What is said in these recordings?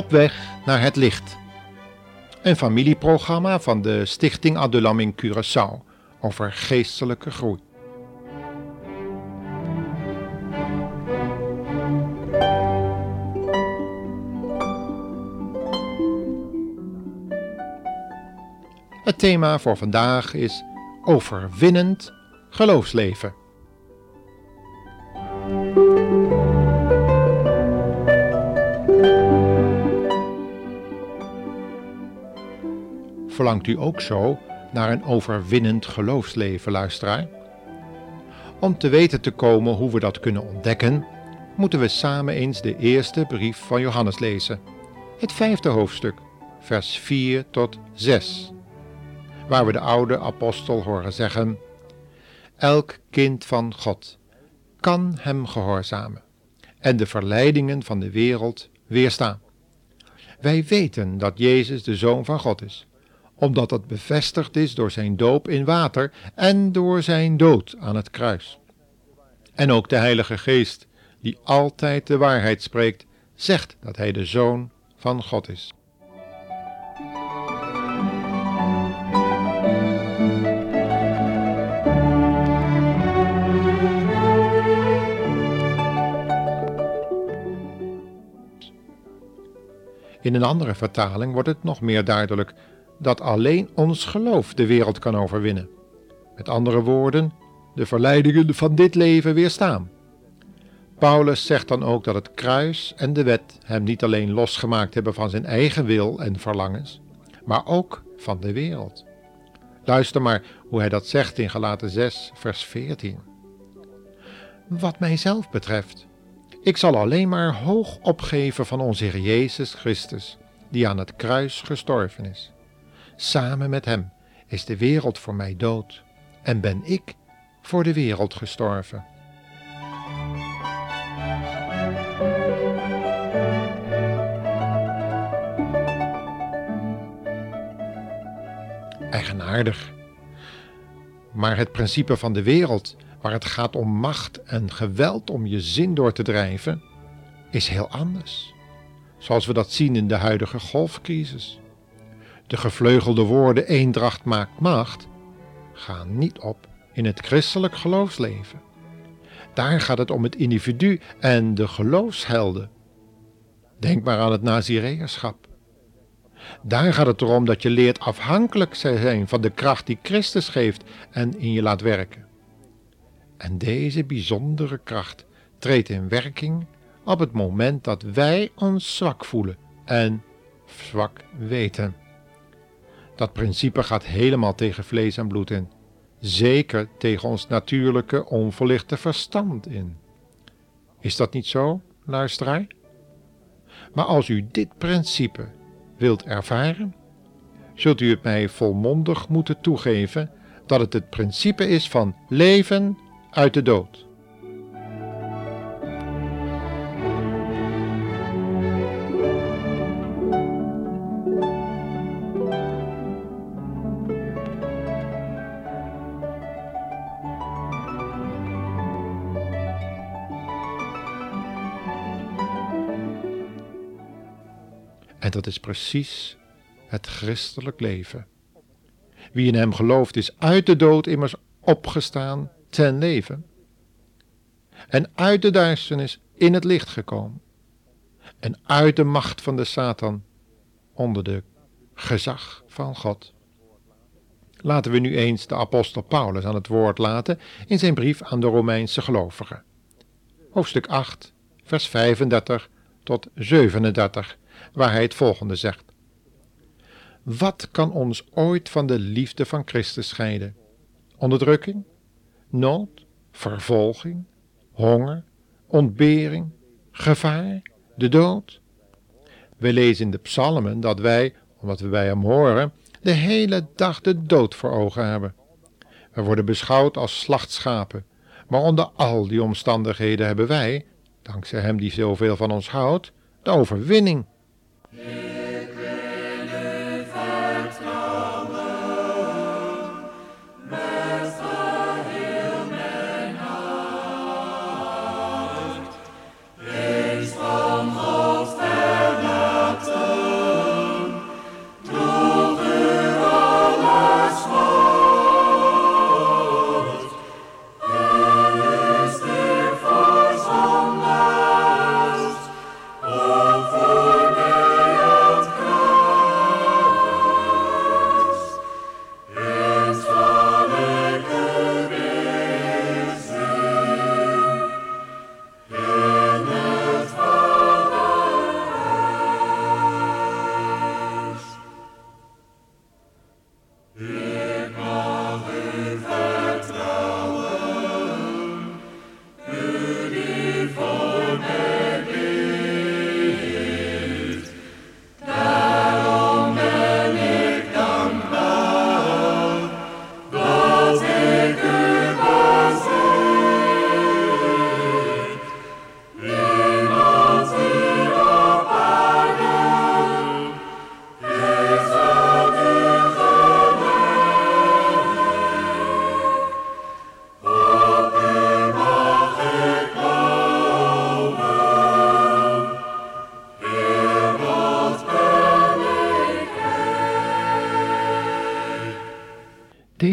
Op weg naar het licht. Een familieprogramma van de Stichting Adulam in Curaçao over geestelijke groei. Het thema voor vandaag is overwinnend geloofsleven. Verlangt u ook zo naar een overwinnend geloofsleven, luisteraar? Om te weten te komen hoe we dat kunnen ontdekken, moeten we samen eens de eerste brief van Johannes lezen, het vijfde hoofdstuk, vers 4 tot 6, waar we de oude apostel horen zeggen: Elk kind van God kan Hem gehoorzamen en de verleidingen van de wereld weerstaan. Wij weten dat Jezus de Zoon van God is omdat dat bevestigd is door zijn doop in water en door zijn dood aan het kruis. En ook de Heilige Geest, die altijd de waarheid spreekt, zegt dat hij de Zoon van God is. In een andere vertaling wordt het nog meer duidelijk dat alleen ons geloof de wereld kan overwinnen. Met andere woorden, de verleidingen van dit leven weerstaan. Paulus zegt dan ook dat het kruis en de wet hem niet alleen losgemaakt hebben van zijn eigen wil en verlangens, maar ook van de wereld. Luister maar hoe hij dat zegt in Galaten 6, vers 14. Wat mijzelf betreft, ik zal alleen maar hoog opgeven van onze Heer Jezus Christus, die aan het kruis gestorven is. Samen met Hem is de wereld voor mij dood en ben ik voor de wereld gestorven. Eigenaardig. Maar het principe van de wereld, waar het gaat om macht en geweld om je zin door te drijven, is heel anders. Zoals we dat zien in de huidige golfcrisis. De gevleugelde woorden eendracht maakt macht gaan niet op in het christelijk geloofsleven. Daar gaat het om het individu en de geloofshelden. Denk maar aan het Nazireërschap. Daar gaat het erom dat je leert afhankelijk zijn van de kracht die Christus geeft en in je laat werken. En deze bijzondere kracht treedt in werking op het moment dat wij ons zwak voelen en zwak weten. Dat principe gaat helemaal tegen vlees en bloed in. Zeker tegen ons natuurlijke, onverlichte verstand in. Is dat niet zo, luisteraar? Maar als u dit principe wilt ervaren, zult u het mij volmondig moeten toegeven dat het het principe is van leven uit de dood. Dat is precies het christelijk leven. Wie in hem gelooft is uit de dood immers opgestaan ten leven. En uit de duisternis in het licht gekomen. En uit de macht van de Satan onder de gezag van God. Laten we nu eens de apostel Paulus aan het woord laten in zijn brief aan de Romeinse gelovigen. Hoofdstuk 8, vers 35 tot 37 waar hij het volgende zegt. Wat kan ons ooit van de liefde van Christus scheiden? Onderdrukking, nood, vervolging, honger, ontbering, gevaar, de dood? We lezen in de psalmen dat wij, omdat we bij hem horen, de hele dag de dood voor ogen hebben. We worden beschouwd als slachtschapen, maar onder al die omstandigheden hebben wij, dankzij hem die zoveel van ons houdt, de overwinning Yeah.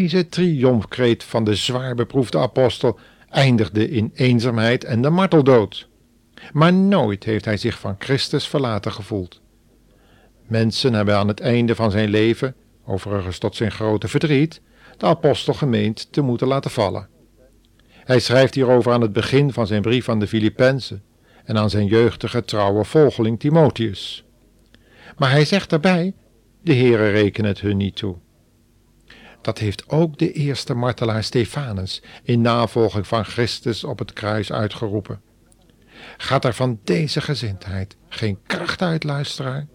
Deze triomfkreet van de zwaar beproefde apostel eindigde in eenzaamheid en de marteldood. Maar nooit heeft hij zich van Christus verlaten gevoeld. Mensen hebben aan het einde van zijn leven, overigens tot zijn grote verdriet, de apostel gemeend te moeten laten vallen. Hij schrijft hierover aan het begin van zijn brief aan de Filippenzen en aan zijn jeugdige trouwe volgeling Timotheus. Maar hij zegt daarbij: de Heere reken het hun niet toe. Dat heeft ook de eerste martelaar Stefanus in navolging van Christus op het kruis uitgeroepen. Gaat er van deze gezindheid geen kracht uit, luisteraar?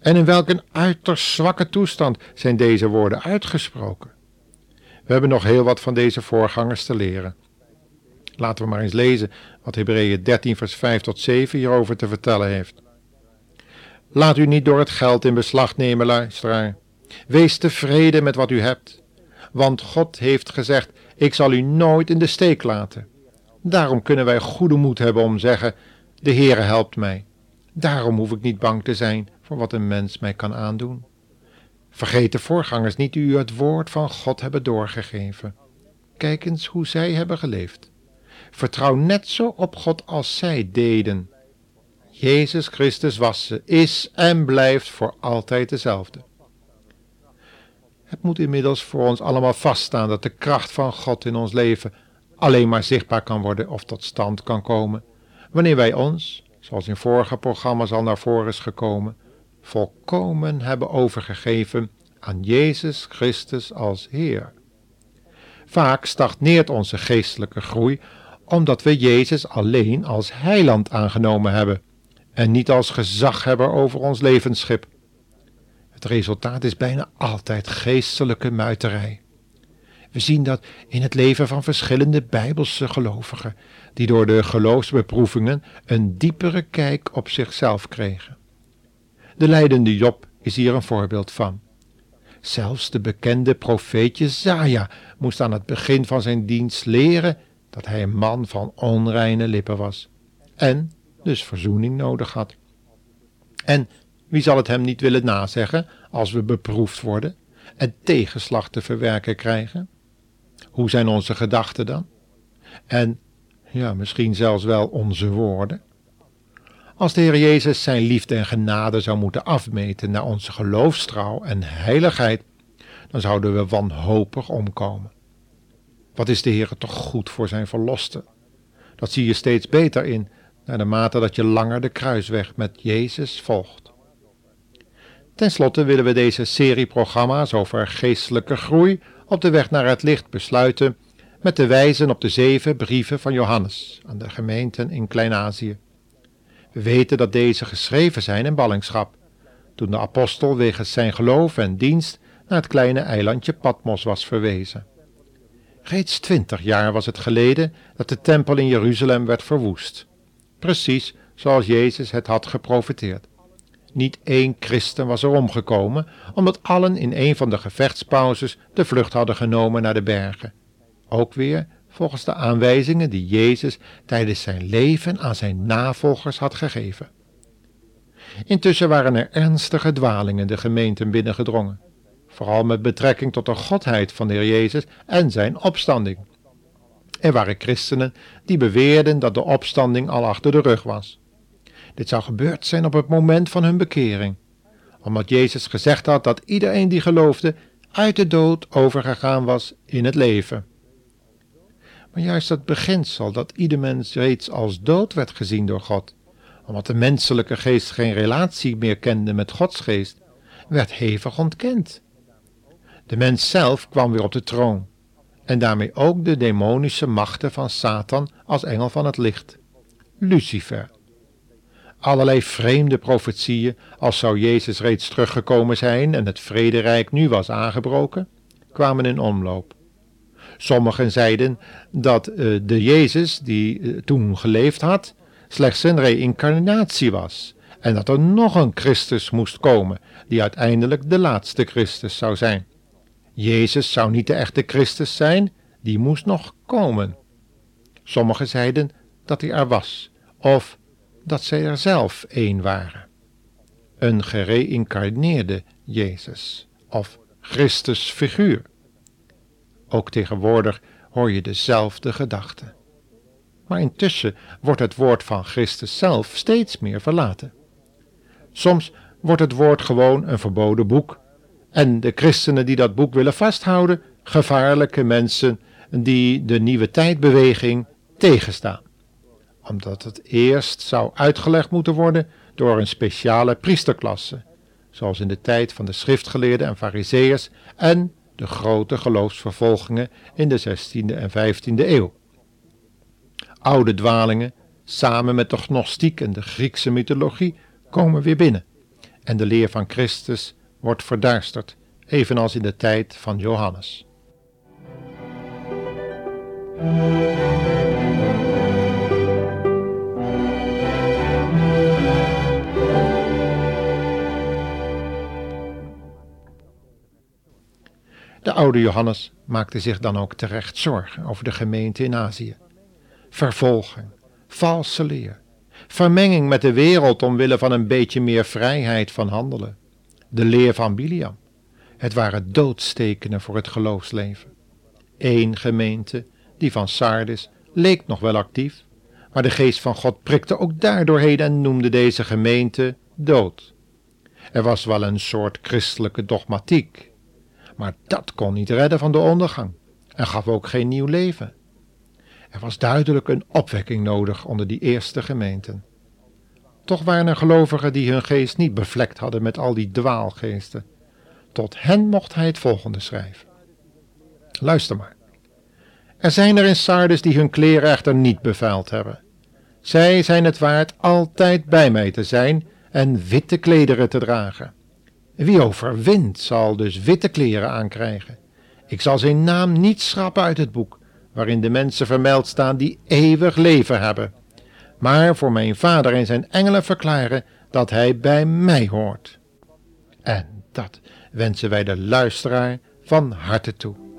En in welk een uiterst zwakke toestand zijn deze woorden uitgesproken? We hebben nog heel wat van deze voorgangers te leren. Laten we maar eens lezen wat Hebreeën 13 vers 5 tot 7 hierover te vertellen heeft. Laat u niet door het geld in beslag nemen, luisteraar. Wees tevreden met wat u hebt, want God heeft gezegd: Ik zal u nooit in de steek laten. Daarom kunnen wij goede moed hebben om zeggen: De Heere helpt mij. Daarom hoef ik niet bang te zijn voor wat een mens mij kan aandoen. Vergeet de voorgangers niet die u het woord van God hebben doorgegeven. Kijk eens hoe zij hebben geleefd. Vertrouw net zo op God als zij deden. Jezus Christus was is en blijft voor altijd dezelfde. Het moet inmiddels voor ons allemaal vaststaan dat de kracht van God in ons leven alleen maar zichtbaar kan worden of tot stand kan komen wanneer wij ons, zoals in vorige programma's al naar voren is gekomen, volkomen hebben overgegeven aan Jezus Christus als Heer. Vaak stagneert onze geestelijke groei omdat we Jezus alleen als heiland aangenomen hebben en niet als gezaghebber over ons levensschip. Het resultaat is bijna altijd geestelijke muiterij. We zien dat in het leven van verschillende bijbelse gelovigen, die door de geloofsbeproevingen een diepere kijk op zichzelf kregen. De leidende Job is hier een voorbeeld van. Zelfs de bekende profeet Jezaja moest aan het begin van zijn dienst leren dat hij een man van onreine lippen was en dus verzoening nodig had. En wie zal het hem niet willen nazeggen als we beproefd worden en tegenslag te verwerken krijgen? Hoe zijn onze gedachten dan? En ja, misschien zelfs wel onze woorden? Als de Heer Jezus zijn liefde en genade zou moeten afmeten naar onze geloofstrouw en heiligheid, dan zouden we wanhopig omkomen. Wat is de Heer toch goed voor zijn verlosten? Dat zie je steeds beter in, naar de mate dat je langer de kruisweg met Jezus volgt. Ten slotte willen we deze serie programma's over geestelijke groei op de weg naar het licht besluiten met te wijzen op de zeven brieven van Johannes aan de gemeenten in Klein-Azië. We weten dat deze geschreven zijn in ballingschap, toen de apostel wegens zijn geloof en dienst naar het kleine eilandje Patmos was verwezen. Reeds twintig jaar was het geleden dat de tempel in Jeruzalem werd verwoest, precies zoals Jezus het had geprofeteerd. Niet één christen was er omgekomen, omdat allen in een van de gevechtspauzes de vlucht hadden genomen naar de bergen. Ook weer volgens de aanwijzingen die Jezus tijdens zijn leven aan zijn navolgers had gegeven. Intussen waren er ernstige dwalingen de gemeenten binnengedrongen, vooral met betrekking tot de godheid van de Heer Jezus en zijn opstanding. Er waren christenen die beweerden dat de opstanding al achter de rug was. Dit zou gebeurd zijn op het moment van hun bekering, omdat Jezus gezegd had dat iedereen die geloofde uit de dood overgegaan was in het leven. Maar juist dat beginsel dat ieder mens reeds als dood werd gezien door God, omdat de menselijke geest geen relatie meer kende met Gods geest, werd hevig ontkend. De mens zelf kwam weer op de troon, en daarmee ook de demonische machten van Satan als engel van het licht, Lucifer. Allerlei vreemde profetieën, als zou Jezus reeds teruggekomen zijn en het vrederijk nu was aangebroken, kwamen in omloop. Sommigen zeiden dat uh, de Jezus die uh, toen geleefd had, slechts een reïncarnatie was en dat er nog een Christus moest komen, die uiteindelijk de laatste Christus zou zijn. Jezus zou niet de echte Christus zijn, die moest nog komen. Sommigen zeiden dat hij er was, of dat zij er zelf een waren. Een gereïncarneerde Jezus, of Christus figuur. Ook tegenwoordig hoor je dezelfde gedachten. Maar intussen wordt het woord van Christus zelf steeds meer verlaten. Soms wordt het woord gewoon een verboden boek. En de christenen die dat boek willen vasthouden, gevaarlijke mensen die de nieuwe tijdbeweging tegenstaan. Omdat het eerst zou uitgelegd moeten worden door een speciale priesterklasse, zoals in de tijd van de schriftgeleerden en fariseërs en de grote geloofsvervolgingen in de 16e en 15e eeuw. Oude dwalingen, samen met de gnostiek en de Griekse mythologie, komen weer binnen en de leer van Christus wordt verduisterd, evenals in de tijd van Johannes. De oude Johannes maakte zich dan ook terecht zorgen over de gemeente in Azië. Vervolging, valse leer, vermenging met de wereld omwille van een beetje meer vrijheid van handelen. De leer van Biliam. Het waren doodstekenen voor het geloofsleven. Eén gemeente, die van Sardis, leek nog wel actief, maar de geest van God prikte ook daardoorheen en noemde deze gemeente dood. Er was wel een soort christelijke dogmatiek, maar dat kon niet redden van de ondergang en gaf ook geen nieuw leven. Er was duidelijk een opwekking nodig onder die eerste gemeenten. Toch waren er gelovigen die hun geest niet bevlekt hadden met al die dwaalgeesten. Tot hen mocht hij het volgende schrijven. Luister maar. Er zijn er in Sardes die hun kleren echter niet bevuild hebben. Zij zijn het waard altijd bij mij te zijn en witte klederen te dragen. Wie overwint zal dus witte kleren aankrijgen. Ik zal zijn naam niet schrappen uit het boek, waarin de mensen vermeld staan die eeuwig leven hebben. Maar voor mijn vader en zijn engelen verklaren dat hij bij mij hoort. En dat wensen wij de luisteraar van harte toe.